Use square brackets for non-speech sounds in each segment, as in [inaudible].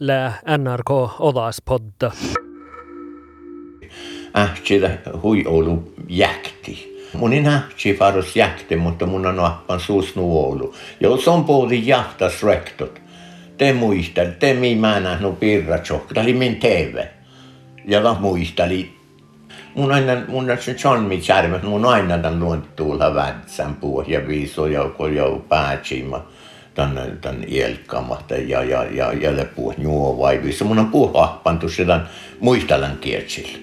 le NRK Odaspodda. Ähtsilä hui ollut jäkti. Mun ei nähtsi faros jäkti, mutta mun on appan suusnu ollut. Jos on puoli jahtas rektot. Te muistel, te mi mä nähnyt pirratsokka. Tämä oli min TV. Ja mä muisteli. Mun aina, mun se John mi kärmät, mun aina tämän luontuulla vätsän pohja viiso kun jou päätsima tän, tän ielkamahta ja, ja, ja, ja lepu nuo vai viiso. Mun on puhahpantu sitä muistelan kiertsillä.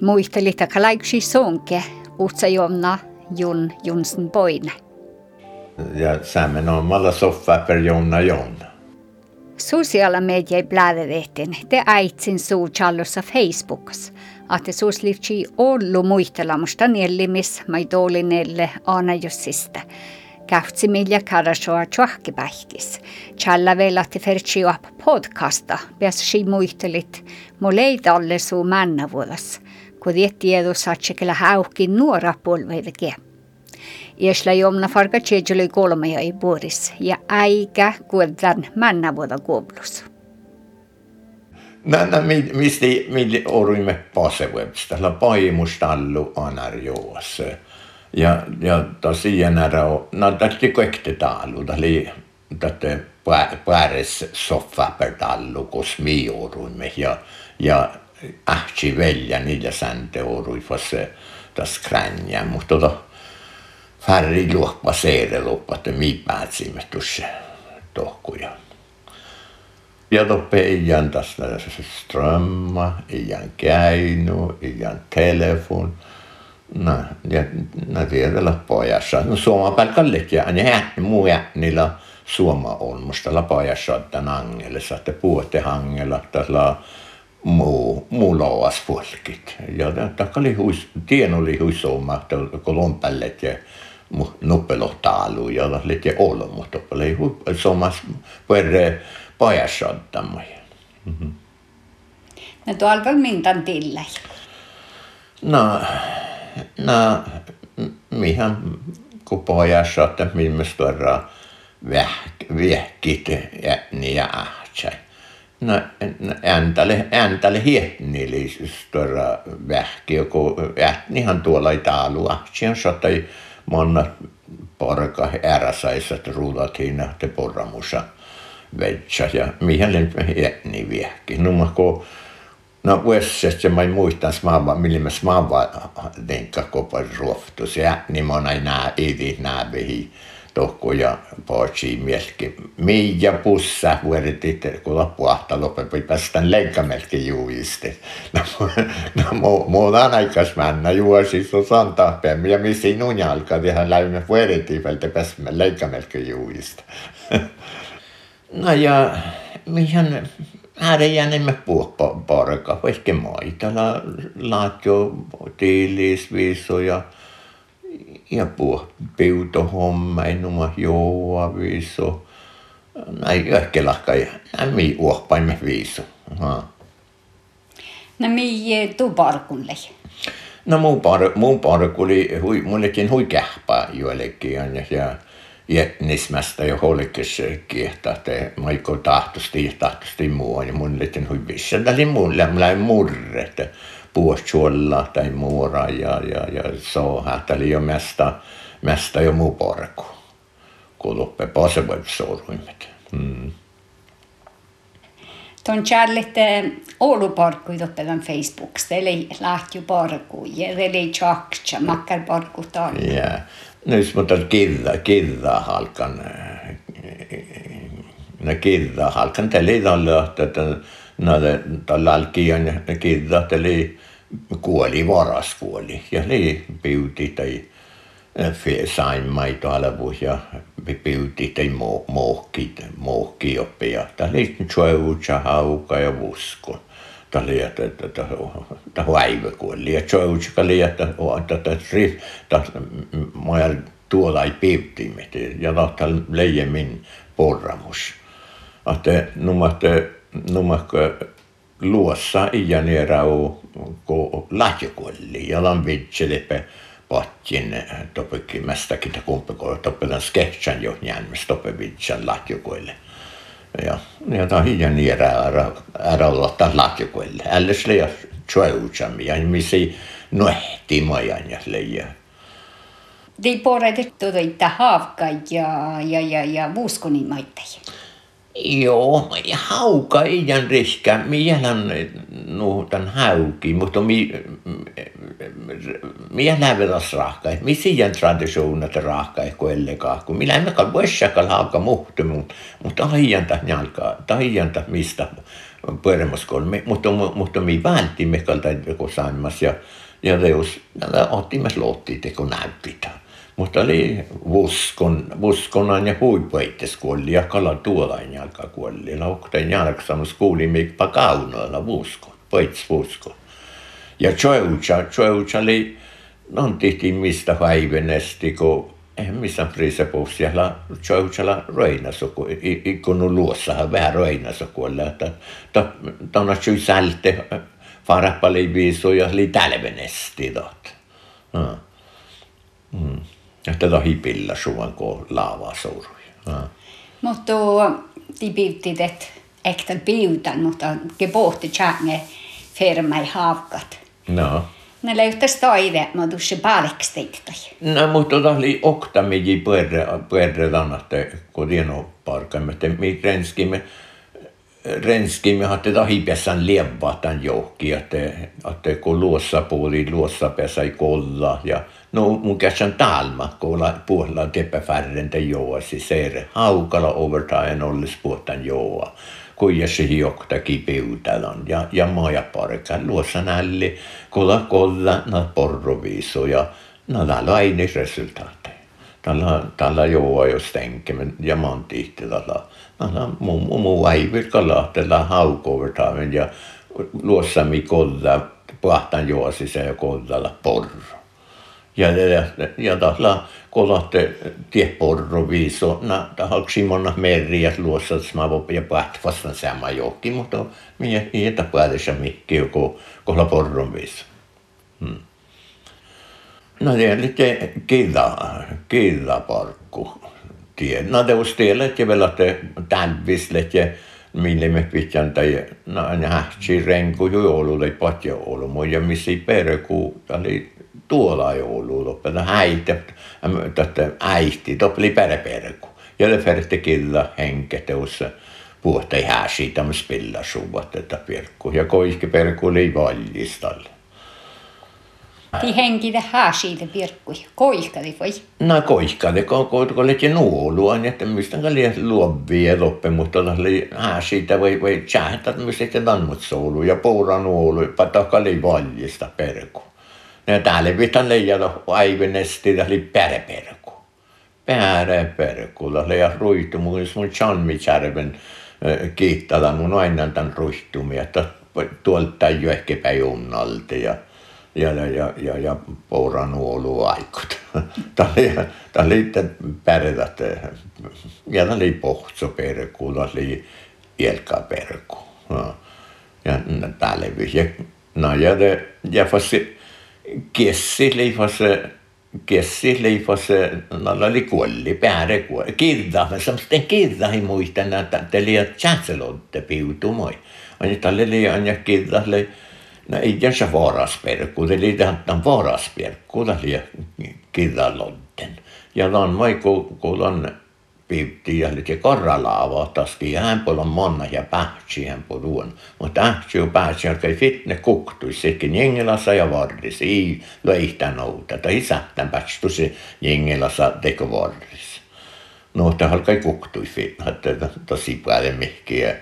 Muistelit, että laiksi sonke, utsa jomna Jun Junsen poine. Ja sämmen on malla soffa per Jonna Jonna. Sosiaala mediai blädävehten, te aitsin suu challussa Facebookas, että suus livtsi ollu muistelamusta niellimis maidolinelle aina jossista. Kähtsi kähtsimilja karasoa tjuahkipähkis. Tjalla veilati fertsiuap podcasta, peas si muihtelit, mu leid alle suu männavuodas, kui tietti edu saatsikele häuhki nuora polveidekie. Iesla jomna farga tjeđuli kolmaja i boris, ja äikä kueldan männavuoda kuoblus. Nänä, mil, misti, mil oruimme pasevõpsta, la paimustallu anar juos. Ja, ja tosiaan nära on, no tästä kaikki talu, tämä oli tätä pääres soffa per tallu, kos mi oruimme, ja, ja ähtsi välja niillä orui, fosse tas kränjä, mutta tota, färri luokpa seere loppa, että mi päätsimme tuossa tohkuja. Ja toppe iän tästä strömma, iän käynu, iän telefon. No, ja no tiedellä pojassa. No suoma pelkallit ja ääni muu niillä suoma on. Musta pojassa tämän angelissa, että puhutte hangella tällä muu, muu lauas folkit. Ja tämä oli huis, tien oli huisoma, että kolonpället ja nuppelotaalu ja lite olo, mutta oli huisomas per pojassottamme. Mm-hmm. No tuolla mintan tillä. No, no, mihän kun pojassotta, millaista tuoda vähkit ja niin ja ahtsai. No, ääntäle, ääntäle hietnili tuoda vähki, joku ähtnihan tuolla ei taalu ahtsien sotai monna porka äräsaissa, että ruulatiin te porramusa vetsä ja mihin jätni viehki. No kun No vuosisesti mä muistan smaava, millä mä smaava tenkka kopar niin mä näin nää idi nää vihi tohko ja pootsi mielki. Miä pussa vuodetit, kun loppuahta lopetti, päästään leikkamelki juuiste. No, [laughs] no mu, muuta aikas mennä juosi so santaa päin, ja missä nunja alkaa tehdä läimme vuodetit, vältä päästämme leikkamelki juuiste. [laughs] No ja mihin äärejänemme puhporka, vaikka maitala, laatjo, tiilis, viiso ja ja puh piuto homma, ei numa joa viiso. Näin ehkä lahka ja näin mi uohpaimme viiso. Ha. No mi tu parkulle? No mun par, mun parku oli, hui, mullekin hui kähpä joillekin ja, ja jätnismästä ja holkes kiehtahte, maiko tahtosti, tahtosti muu, ja mun liitin hui vissä. Tämä oli mulle, mulla ei murre, että puostuolla tai muura ja, ja, ja soha. Oli jo mesta, mesta jo muu porku, kun loppe pasevoit soruimet. Mm. Tuon Charlotte Oulu parkku toppelan Facebooks, teille lähti jo parkku, ja teille tjakcha, makkar parkku tal. Ja, nyt mutta kirja, kirja halkan, no kirja halkan, ei ole, että no tällä alkion kirja, teille kuoli, varas kuoli, ja ne piuti tai saimmaito alvus ja piuti tai mohki, mohki oppia. Tämä oli hauka ja vuskon. Tämä oli, että tämä häivä kuoli. Ja tjoutsa oli, että tämä maja tuolla ei piutti, ja tämä leijemin porramus. Että numatte, numatte luossa iänierau ko lahjokolli ja lan vitselepe patjin topekki mästäkin kumpi ko topelan sketchan jo njään tope vitsan Ja, ja ta hijan niera ära, olla taas latjukoille. Älles leja tjöutsami ja misi nohti majan ja leija. Te poredet tuota haavka ja, ja, ja, ja vuuskoni maittajia. Joo, hauka iän riskä. Mielän nuutan hauki, mutta mi, minä lävedas rahka. Mi siihen traditionet rahka kuellekaan. Kun minä emme kal vuosikal hauka muhtu, mutta aijanta njalka, taijanta mistä pörmoskol. Mutta, mutta mi vältimme kalta joku saimas ja, ja reus, ottimme lottit, kun näyttää. Mutta oli vuskon, vuskonan ja huipuittes kuolli ja kala tuolain jalka kuolli. Laukten jalksamus kuulimme pakaunoilla vuskon, poits vuskon. Ja tjoutsa, tjoutsa oli, non tihti mistä päivänesti, kun eihän missä priisapuus siellä tjoutsalla röinässä, kun ikkunu luossahan vähän röinässä kuolla. Että tuonna tjui sälte, farapali viisu ja oli tälvenesti. Mm. Että tämä hipillä suvan kun laavaa sourui. Mutta de bivtit ett äkta biutan, mutta ke pohti tjänge firma i havkat. No. Ne löytäisi toive, mutta dusse palksteiktai. No, mutta tämä oli oktamiji puerre, puerre tannatte, kun tieno parkaimme, että me renskimme, renskimme hatte tahipässään lievaa tämän johki, että, että kun luossa puoli, luossa pesä ei kolla ja No mun käsän talma, kun puolella teppä färrente joa, siis se haukala overtain ollis puhutan joa. Kuja se hiokta kipiytälän ja, ja maja parikka luossa nälli, kolla kolla na porroviiso ja na täällä aini resultaatti. Tällä, tällä joa jos tenkemän ja mantiitti tällä. Tällä muu muu äivir kalahtella haukovertaimen ja luossa mi kolla joa sisään ja kollalla porro ja, ja, ja tahla kolatte tieporro viiso, na monna meriä luossa, voin ja pähtvastan sama johki, mutta minä ei päädessä mikki joku kolla porron viiso. Hmm. No det är lite killa, killaparkku. No det var stället jag väl att talvislet ja mille me pitän tai no nähti renku jo ollut ei patja ollut, ja missä perku, oli tuolla joulu loppena häitä, tätä äihti, toppeli pereperku. Ja le färte killa henketeossa puhta i siitä me spilla suvat että perkku. Ja koiski perkku oli valjistalle. Ti henkide siitä pirkkui, koihkadi voi? No koihkadi, kun lehti nuolua, niin että mistä oli luovia loppe, mutta oli siitä voi voi tjähtää, että mistä sitten tammut soulu ja puura nuolu, patakka oli valjista perkku. Ne täällä pitää leijata aivenesti, oli päreperku. Päreperku, oli ja ruitu, mun mun Chanmitjärven kiittää mun aina tämän ruihtumia, että tuolta jo ehkä päivunnalta ja ja, ja, ja, ja pouranuolu aikut. Tämä oli, tämä oli pärjät, ja tämä oli pohtsoperku, tämä oli ielkaperku. Ja täällä ja, no, ja, ja, ja, kessi leifas kessi leifas nalla oli kuolli pääre kuolli kirda men som sten kirda i muistan että te liat chatselotte piutu moi ani talle li anja kirda na ei jänsä varasperkku te li tämän varasperkku ta li kirda lotten ja lan mai ku ku lan piti ja lite korralaava taski hän pola monna ja pähtsi hän poruon. Mutta ähtsi jo päätsi, että ei fitne kuktui sekin jengelassa ja vardis. Ei löihtä nouta. Tai isättän päätsi se jengelassa teko vardis. No, että halkai kuktui fitne, että tosi paljon mihkiä.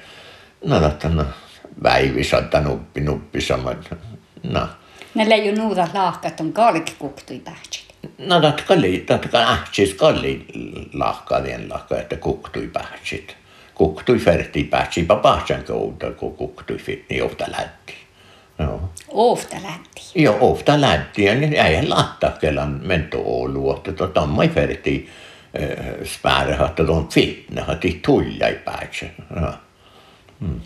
No, että no, väivis, että nuppi, nuppi samat. No. Ne leiju nuuda laahkat on kalki kuktui pähtsi. No tatkalli, tatka ähtsis kalli lahkadien lahka, että kuktui pähtsit. Kuktui ferti pähtsi papahtsan kouta, kun kuktui fit, niin ofta lätti. Joo. Ofta lätti. Joo, ofta lätti. Ja niin ei kelan mento Oulu, että tota mai ferti spärre, että on fitne, että tulla i pähtsi. Mm.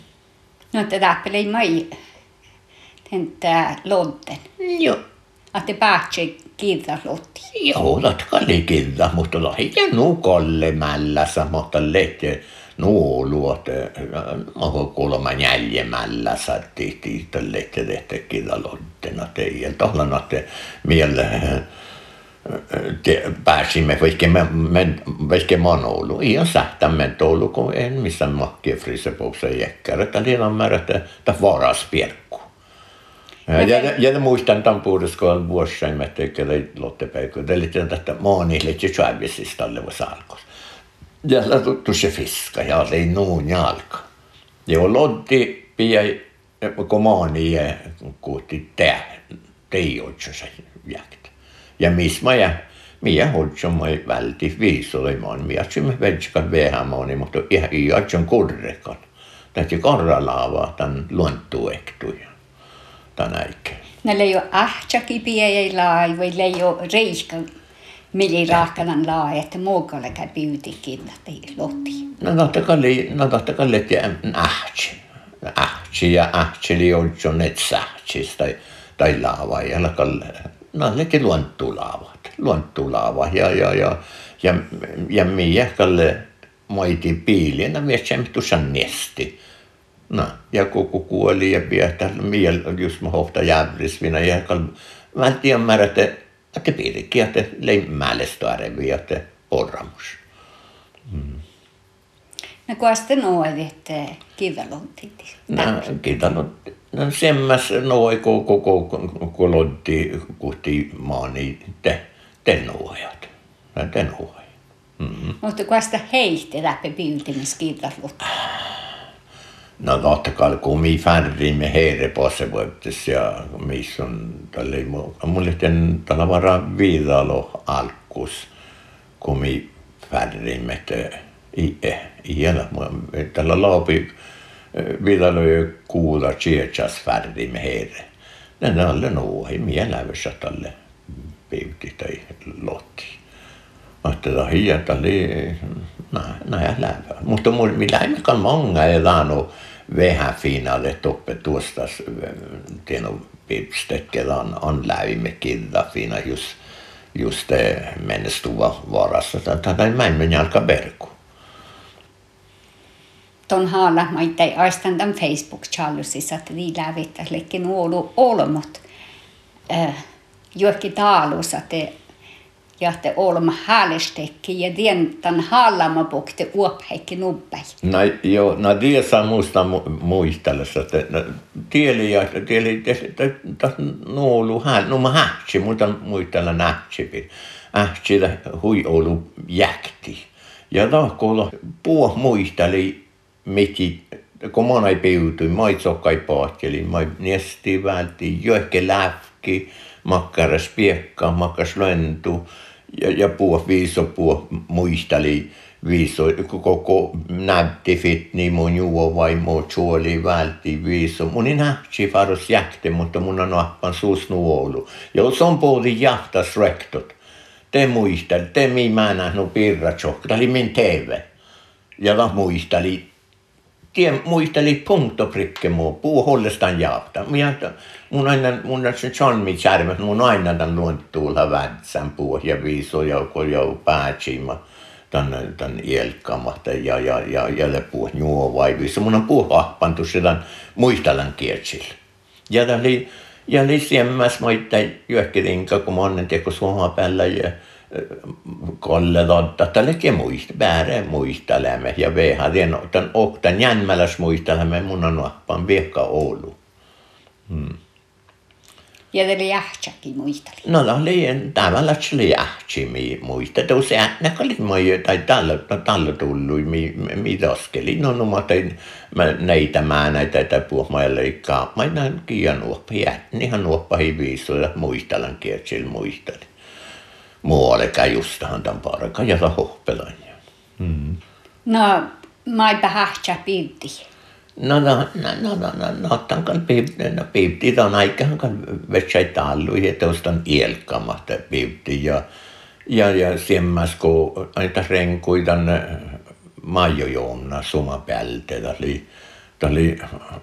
No, että täppeli mai, täntä lodden. Joo. Att det päätsi kirja lotti. Joo, latka oli kirja, mutta lahi ja nukolle mällässä, mutta lehti nuolu, että mä kuulemma jäljemällä tiitolle, että tehtä kidalottena teijän. Tohlan, että mielle pääsimme vaikka me, me vaikka manoulu. Ihan sähtämme toulu, kun en missään mahkia frisepouksa jäkkärä. Että liian määrä, että varas pierkku. Ja, ja, ja muistan tämän puhutuskoon vuosien, että ei lottepäikö. Eli tätä maanille, että tjävisistä alle salkos. Ja tuttu se fiska, ja oli nuun jalka. Ja lotti pia, kun maani kuutti tää, teijoitsa se jäktä. Ja missä mä ja minä hodson mä välti viisolemaan. Minä symme vedskan vähämaani, mutta ihan ei otson kurrekan. Täytyy korralaavaa tämän luontuektuja tämän äikeen. Ne leijo ahtsakin piei vai leijo reikka mili rahkanan laa, että muukalle käy pyytikin, että lotti. No no kai, että ahtsi. Ahtsi ja ahtsi oli otson et sähtsis tai, tai laava. Ja no leki luontulaavat. Luontulaava ja, ja, ja, ja, ja minä kalle moiti piilienä mies tuossa nesti. No, ja koko kuoli ja piehtää miel just mä hohta jävrisvinä ja mä en tiedä määrä, että että piirikin, että leimmäälestöarevi, että porramus. Mm. No kun sitten noin, että kivelontit? No, kivelontit. No semmäs noin koko koko lotti kuhti maani te, te nuojat. Te nuojat. Mm-hmm. Mutta kun sitä heihti läpi pyytimiskivelontit? No totta kai, kun mi färdimme heire posse voittes ja missä on tälle mulle ten tällä vara viidalo alkus, kun mi färdimme te i e iela tällä laupi viidalo jo kuulla chiechas färdimme heire. Ne alle nuohi mielävyssä tälle piuti tai lotti. Että tämä hiljata oli, näin lämpö. Mutta millä ei mikään många är där nog vähän finalet uppe tuosta tieno pipstekellä on, on lävimme kilda fina just just det mennestuva varassa. Tätä mä en mene alkaa berku. Ton haala, ei aistan tämän Facebook-challusissa, että niin lävittä, lekin ollut olmot. Äh, Jokin taalus, että te olma häälestekki ja tämän hallama pokte uopheikki nubbai. No joo, no tie saa muista muistella, että tieli ja tieli, tässä nuolu hääl, no mä hähtsi, mutta muistella nähtsi. Ähtsi hui olu jäkti. Ja tahkolla puo muisteli, miki, kun mä ei piutui, mä ei sokkai paatkeli, mä niesti vältti, johke lähki, makkaras piekka, makkas lentu ja, ja puhua viiso puhua muisteli viiso, koko näytti fit niin mun juo vai muu suoli vältti viiso. Mun ei nähti faros jäkte, mutta mun on appan suus nuolu. Ja se on puhuli jahtas rektot. Te muistel, te mi mä nähnyt pirratsok, tämä oli min TV. Ja mä muisteli tien muisteli punktoprikke muu, puu hollestaan jaapta. Minä, mun aina, mun se John särmät, mun aina tämän luontuulla vätsän puu ja viiso ja jo päätsima tänne tän ielkkamahta ja, ja, ja, ja puu nuo viiso. Mun on puu hahpantu sitä muistelan kiertsillä. Ja tämä oli, ja oli siemmäs moitta juokkirinka, kun monen teko suomaa päällä ja Kolle totta, että muista, väärä muistelemme ja vehän den, tämän oktan jänmäläs muistelemme mun on nappan viekka Oulu. Hmm. Ja oli jähtsäkin muisteli. No, no oli tavallaan se oli jähtsi muista. Tuossa äänä oli moi, tai tällä, tällä tullut, mi, mi toskeli. No, no, mä tein näitä mä näitä, että puhua mä leikkaa. Mä näin kiian nuoppa, ihan nuoppa hiviisoja, muistelan kiertsillä muistelin muuallekaan justahan tämän parka ja hohpelan. Mm. No, mä eipä hähtsä piitti. No, no, no, no, no, no, no, tämän kan piitti, no, piitti on aikahan kan vetsai tallu ja tuosta on ielkamasta piitti ja ja, ja semmas kun aita renkuitan maajojoonna suma päältä, oli Tämä oli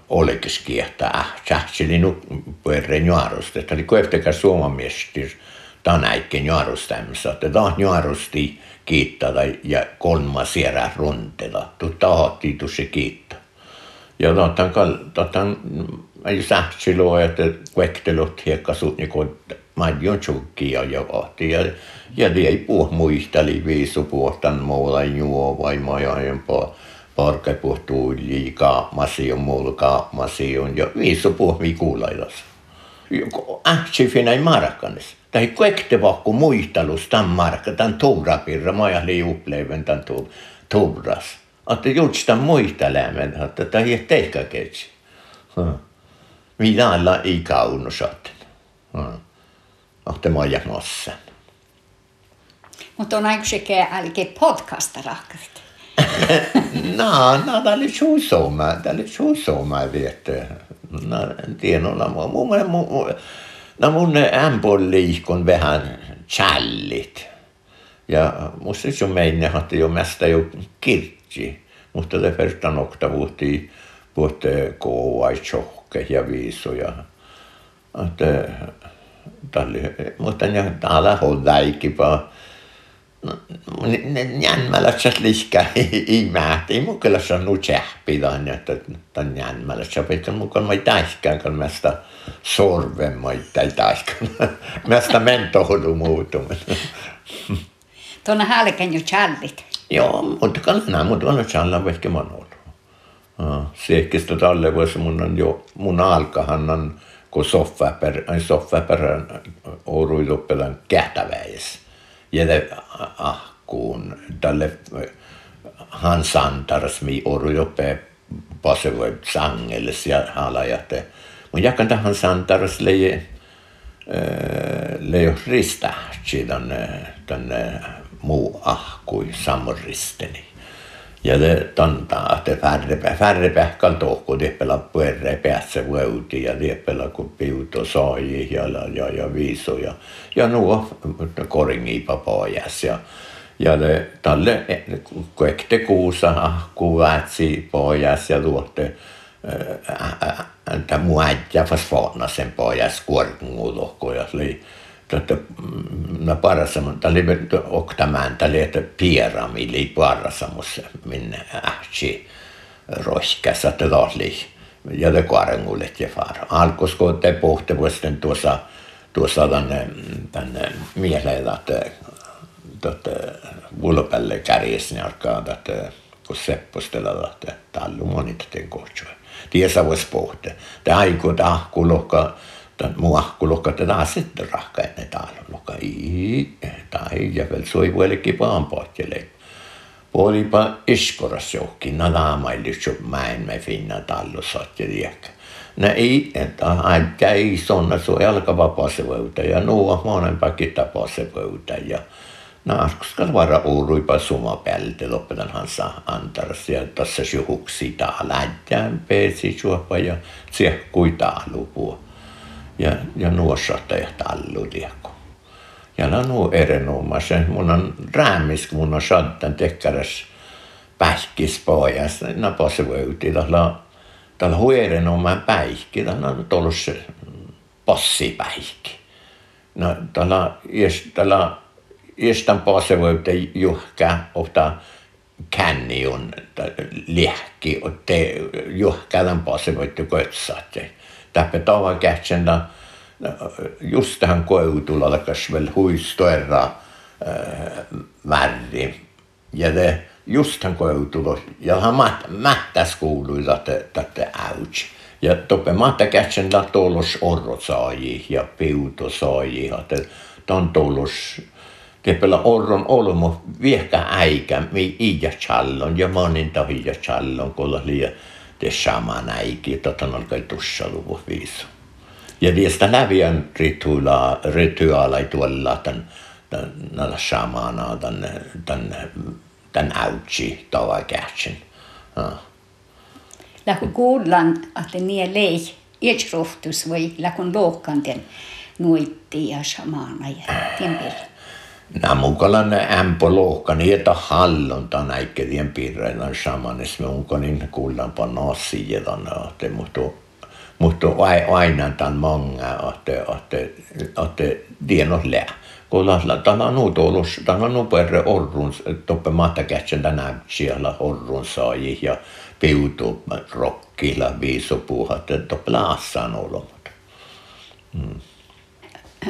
olekis kiehtää. Sähtseli nu puhuin juarosta. Tämä oli koeftekas äikken juarustämässä, että tämä juarusti kiittää ja kolma sierä runtela. Tu tahti se kiittää. Ja totan, totan, ei sähtsilua, että kuektelut hiekkasut, niin kuin Madjon tjukkia ja vahti. Ja, ja det ei puhu muisteli viisu puhtan muulla juo vai majajan po parke puhtuu liikaamasi on muulla kaamasi on ja viisu puhu vikuulailas. Ähtsi finai markkanis. Tai kuekte vakku muistelus tämän markka, tämän tuurapirra, maja li uppleven tämän tuuras. Että just tämän muistelemen, että tämä ei teikka ketsi. Mitä alla ei kaunusatten. Hmm ahte maja mossen. Mutta on aika sekä älke podcasta rahkarit. no, [laughs] no, lite så som, det är lite så som, vet du. Tienolla, mun, mun, no mun ämpolliikon vähän challit. Ja musta on meidän, että jo mesta jo kirtsi. Mutta det första nokta vuotti både koua, tjokke ja viisoja. Että mutta ne täällä hoddaikki pa Njänmälässä liskä [laughs] ei mähti, mun kyllä se sähpidaan, että tämän Njänmälässä pitää mukaan mä täiskään, kun mästä sorven mä ei täiskään. Mästä [laughs] mentohudu muutuminen. [laughs] Tuonne hälkän jo challit. Joo, mutta kannaa, mutta on challa vaikka mä oon ollut. Seekistä tälle vuosi mun on jo, mun alkahan on kun soffapär, ein soffapärän ouruiluppelan kähtäväis. Ja det ahkuun tälle hans antars mi ouruiluppe pasevoi sangelle ja halajatte. Mun jakan tähän santaras leje lejo ristähtsi tänne, tänne muu ahkui samoristeni. Ja det tantaa, että färre, färre pähkal tohku, tiepellä puerre päässä vuoti ja tiepellä kun piuto sai ja, ja, ja viiso ja, ja nuo koringi papajas ja ja det, talle kuekte kuusa kuvatsi pojas ja luotte että muäjä fas sen pojas kuorkungulohko ja oli että no parassamun, tämä oli oktamään, tämä oli, että pierami oli parassamus minne ähtsi rohkässä, että oli ja te kuorengullet ja fara. Alkos kun te puhutte vuosten tuossa, tuossa tänne, tänne mieleen, että että vulpelle niin alkaa, että kun seppostella, että tallu monita ten voisi puhua. Tämä aiku tahkulohka, tämän mua, kun lukatetaan sitten rahka ennen täällä. Luka ei, tai ja vielä soi vuodellekin paan pohjelle. Puolipa iskoras johonkin, na naamaili mäen me finna tallossa ja riekka. No ei, että aika ei sonna soi alkava pasevöytä ja nuo monen pakita pasevöytä ja No, koska vara uuruipa suma päältä lopetan hansa antaras ja tässä juhuksi lähtään peesi suopa ja se kuitaa lupua ja, ja nuossahtajat alludiako. Ja la nuo erinomaisen, mun on räämis, mun on sattan tekkäräs pähkis pojas, na posse vöyti, tällä tällä huerenomaan päihki, tällä on tullut se possipäihki. No tällä, tällä, juhka, ofta känni on liäkki, te juhka tämän posse vöyti koetsatte täppä tava kähtsänä just tähän koetulla alkas vielä huistoerra värri. Ja te just tähän koetulla, ja hän mättäs kuului tätä äyts. Ja toppe mahta kähtsänä tollos orrot saaji ja piuto saaji. Että on tollos Teppellä orron olmo viehkä äikä, mi iä challon ja monin tahi ja challon, kun liian det samana äiki, tota on alkoi tuossa luvu viisi. Ja viistä läviän rituaala, rituaala tuolla tämän, tämän samana, tämän, tämän, tämän äutsi tava kähtsin. Lähku kuullaan, että nie lei, ietsrohtus vai lähkun lohkanten nuitti ja samana ja tiempillä. Namukalan ämpölohka niitä hallonta näikkedien me onko niin kuullaan pa nasi ja mutta mutta Mutta aina tämän många että, että, että det är något lä. Kun täällä on nuut ollut, täällä on nuperre orrun, toppe mattakätsän tänään siellä orrun saajia ja piutu rokkilla viisopuuhat, että toppe laassaan ollut. Mm.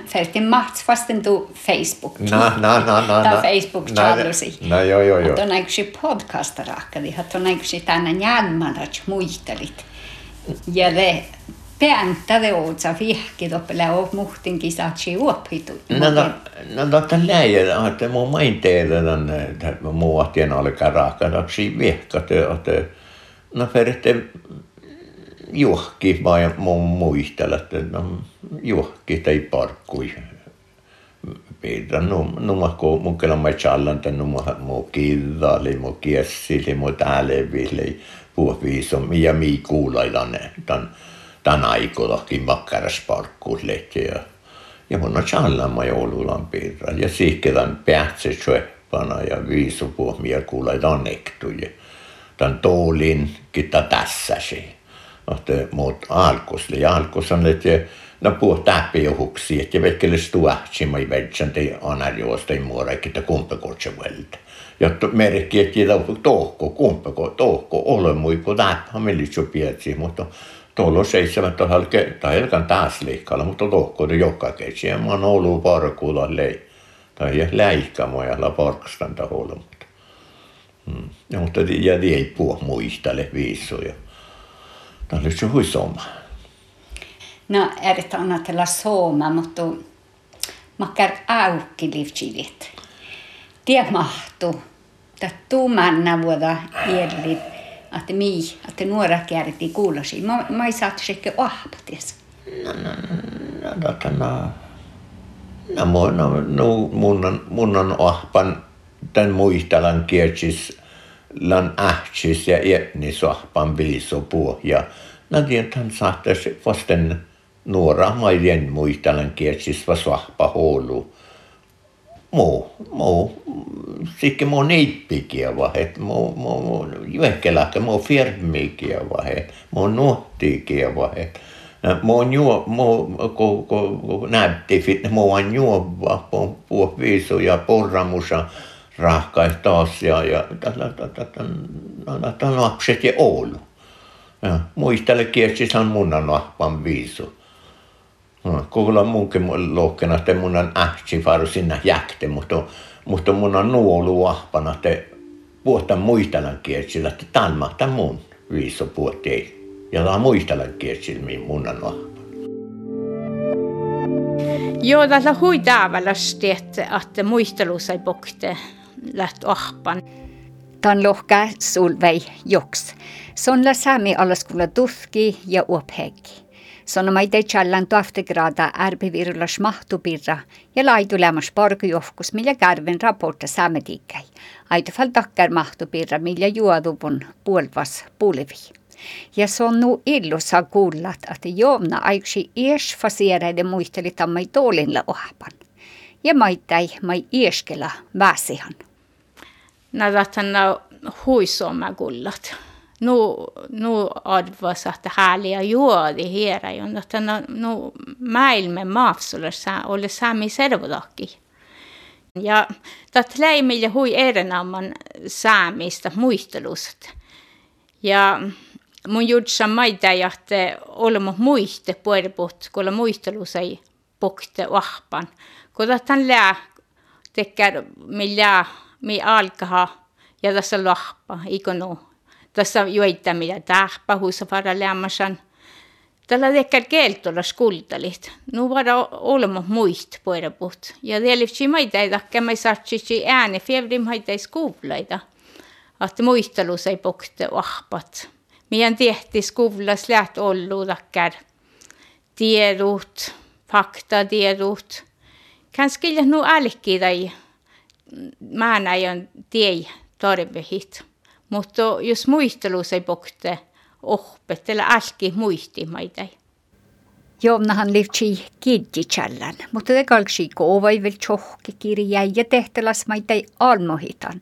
Fälti Mats fasten tu Facebook. Na, na, na, na. Ta Facebook challusi. Na, joo, joo, joo. Mutta on aikuisi podcastarakkadi, että on aikuisi tänne jäämärät muistelit. Ja ne peäntäde ootsa vihki toppele oo muhtin kisatsi uoppitu. No, no, no, tämän läjä, että mun main teille, että muu ahtien alkaa raakadaksi vihkat, että no, peritte juhki vai mun muistella, että no, juhki tai parkkui. No ko mun kela mai challan tän no mo kidali mo kiessili mo täälevili puhviiso ja mi kuulailan tän tän aikolakin makkaras parkkuuslehti ja ja mun on challan mai olulan piirra ja siikkelän päätse söppana ja viiso puhmia kuulailan nektuje. Tän toolin kita tässä se että muut alkus. Ja alkus on, että no puhuu täppijuhuksi, että vekkele stuahtsi mai vetsän tei analjuosta ei muoreikki, että kumpekotse vältä. Ja merkki, että tämä tohko, kumpeko, tohko, ole muikko, täppä, millitsu pietsi, mutta tuolla seitsemän tuolla tai elkan taas liikkaalla, mutta tohko on joka keitsi. Ja mä oon ollut parkuulla lei. Tai läikkamoja la parkstan taholla, mutta. Hmm. Ja, mutta ja ei puhu muistele viissoja. No nyt se hui soma. No, erittäin annatella soma, mutta makkar aukki livtsilit. Tie mahtu. Tattu manna vuoda jäljit. Että mi, että nuora kärti kuulosi. Mä, mä ei saatu sekä ahpatis. No, no, no, no, no, no, mun, no, no, mun, on, mun on ahpan tämän muistelan kiertsis lan ähtsis ja etnis ahpan viiso pohja. Nadien tan saattaisi vasten nuora maiden muistelan kiertsis vas ahpa huolu. Muu, muu, sikki muu neippikiä vahet, muu, muu, muu, juehkelähkä muu firmikiä vahet, muu nuhtiikiä vahet. Muu juo, muu, ko, ko, ko näytti fit, on juova, puh viisu ja porramusa rahkais taas ja, tällä lapset ja Oulu. Ja, muistele on munnan nahpan viisu. No, Kuulla munkin lohkena, että mun on ähtsi varu sinne jäkte, mutta, mutta mun on nuolu ahpana, että puhutaan muistelan kiesillä, että tämän mun viisu puhutti. Ja tämä muistelan kiesillä, mun on ahpana. Joo, tässä huidaavallasti, että, että muistelu sai pokte läht ahpan. Tan lohka sulvei joks. Son la sami alaskola tuhki ja uophegi. Son mai te challan tuaftegrada arbivirulas mahtupirra ja laitu lämmas parkujohkus, millä kärven raportta saametiikkäi. Aitu fal takkar mahtupirra, millä juoduvun puolvas puulevi. Ja se on nu illussa kuullat, että joomna aiksi ies fasieraiden muisteli tammai toolinla ohpan. Ja maittai mai ieskela väsihan. Nadatana huisoma kullat. Nu, nu arvas että härliga juodi hiera ju, että no, no maailman maapsulla oli sami servodakki. Ja tätä läimillä hui erinoman saamista muistelusta. Ja mun jutsa maita, että olemme muiste puoliput, kun muistelus ei pokte vahpan. Kun tämän lää tekee, millä mi alkaa ja tässä lahpa, ikonu. Tässä joita mitä tähpä huussa vara lämmäsän. Tällä tekee keltolla skultalit. Nu vara olemme muist puoliput. Ja tietysti maita ei takia, mä saatsi ääni, fevrim haita ei skuulaita. Että muistelus ei pokte vahpat meidän tehtiin skolas läht ollut takkar tiedot, faktatiedot. Kanske nu alki tai mä näin tie tarvehit. Mutta jos muistelus ei pokte ohpettele alki muistimaita. Joomnahan livtsi kidjichallan, mutta te kalksi koovai vel tjohki kirjaa ja tehtelas maita almohitan.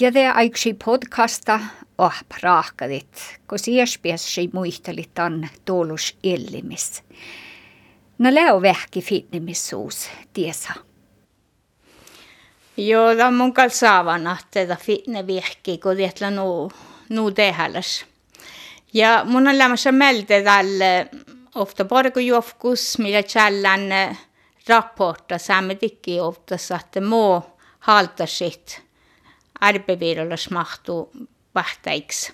Ja det aiksi podcasta oh praakadit, kun siespies ei muistelit an tuolus illimis. No leo vähki fitnimissuus, tiesa. Joo, on mun kanssa saavana, että fitne vihki, kun tietää nu, nu tehäläs. Ja mun on lämmössä melte tälle ofta borgojofkus, millä källan eh, rapporta saamme tikki ofta, että muu halta sit arbevirolas mahtuu vahtaiksi.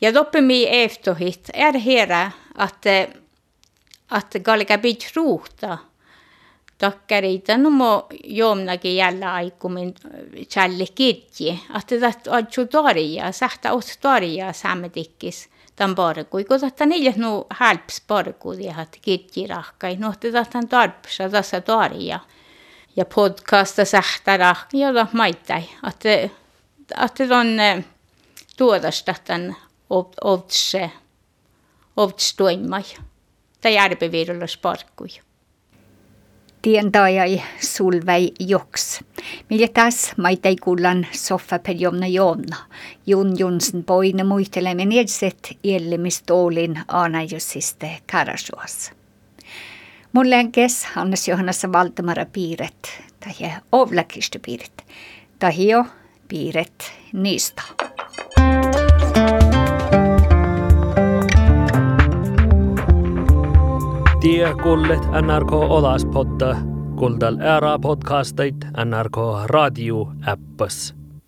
Ja doppemi eftohit är hera att, att galga bit ruuhta. Takkariita no mo jomnakin jällä aikumin challi kirji. Että tätä adju tarja, sähtä ot tarja sammetikkis tämän parkui. Kun tätä niille no halps parku dihat kirji rahkai. No tätä tämän tarpsa tässä tarja. Ja podcasta sähtä rahkai. Ja maittai. Että että on tuotosta tämän ovtse, ovtstoimai. Tai järpeviidolla sparkkui. Tientajai sulvei joks. Millä tässä maitai kullan soffa per jomna jomna. Jun Junsen poine muistelemme nedset elimistoolin aanajussiste karasuas. Mun länkes Hannes Johannassa Valtamara piiret, tai ovlakistu piiret, tai jo piiret niistä. Tie kullet NRK Olaspodda, kuldal ära podcastait NRK radio äppas.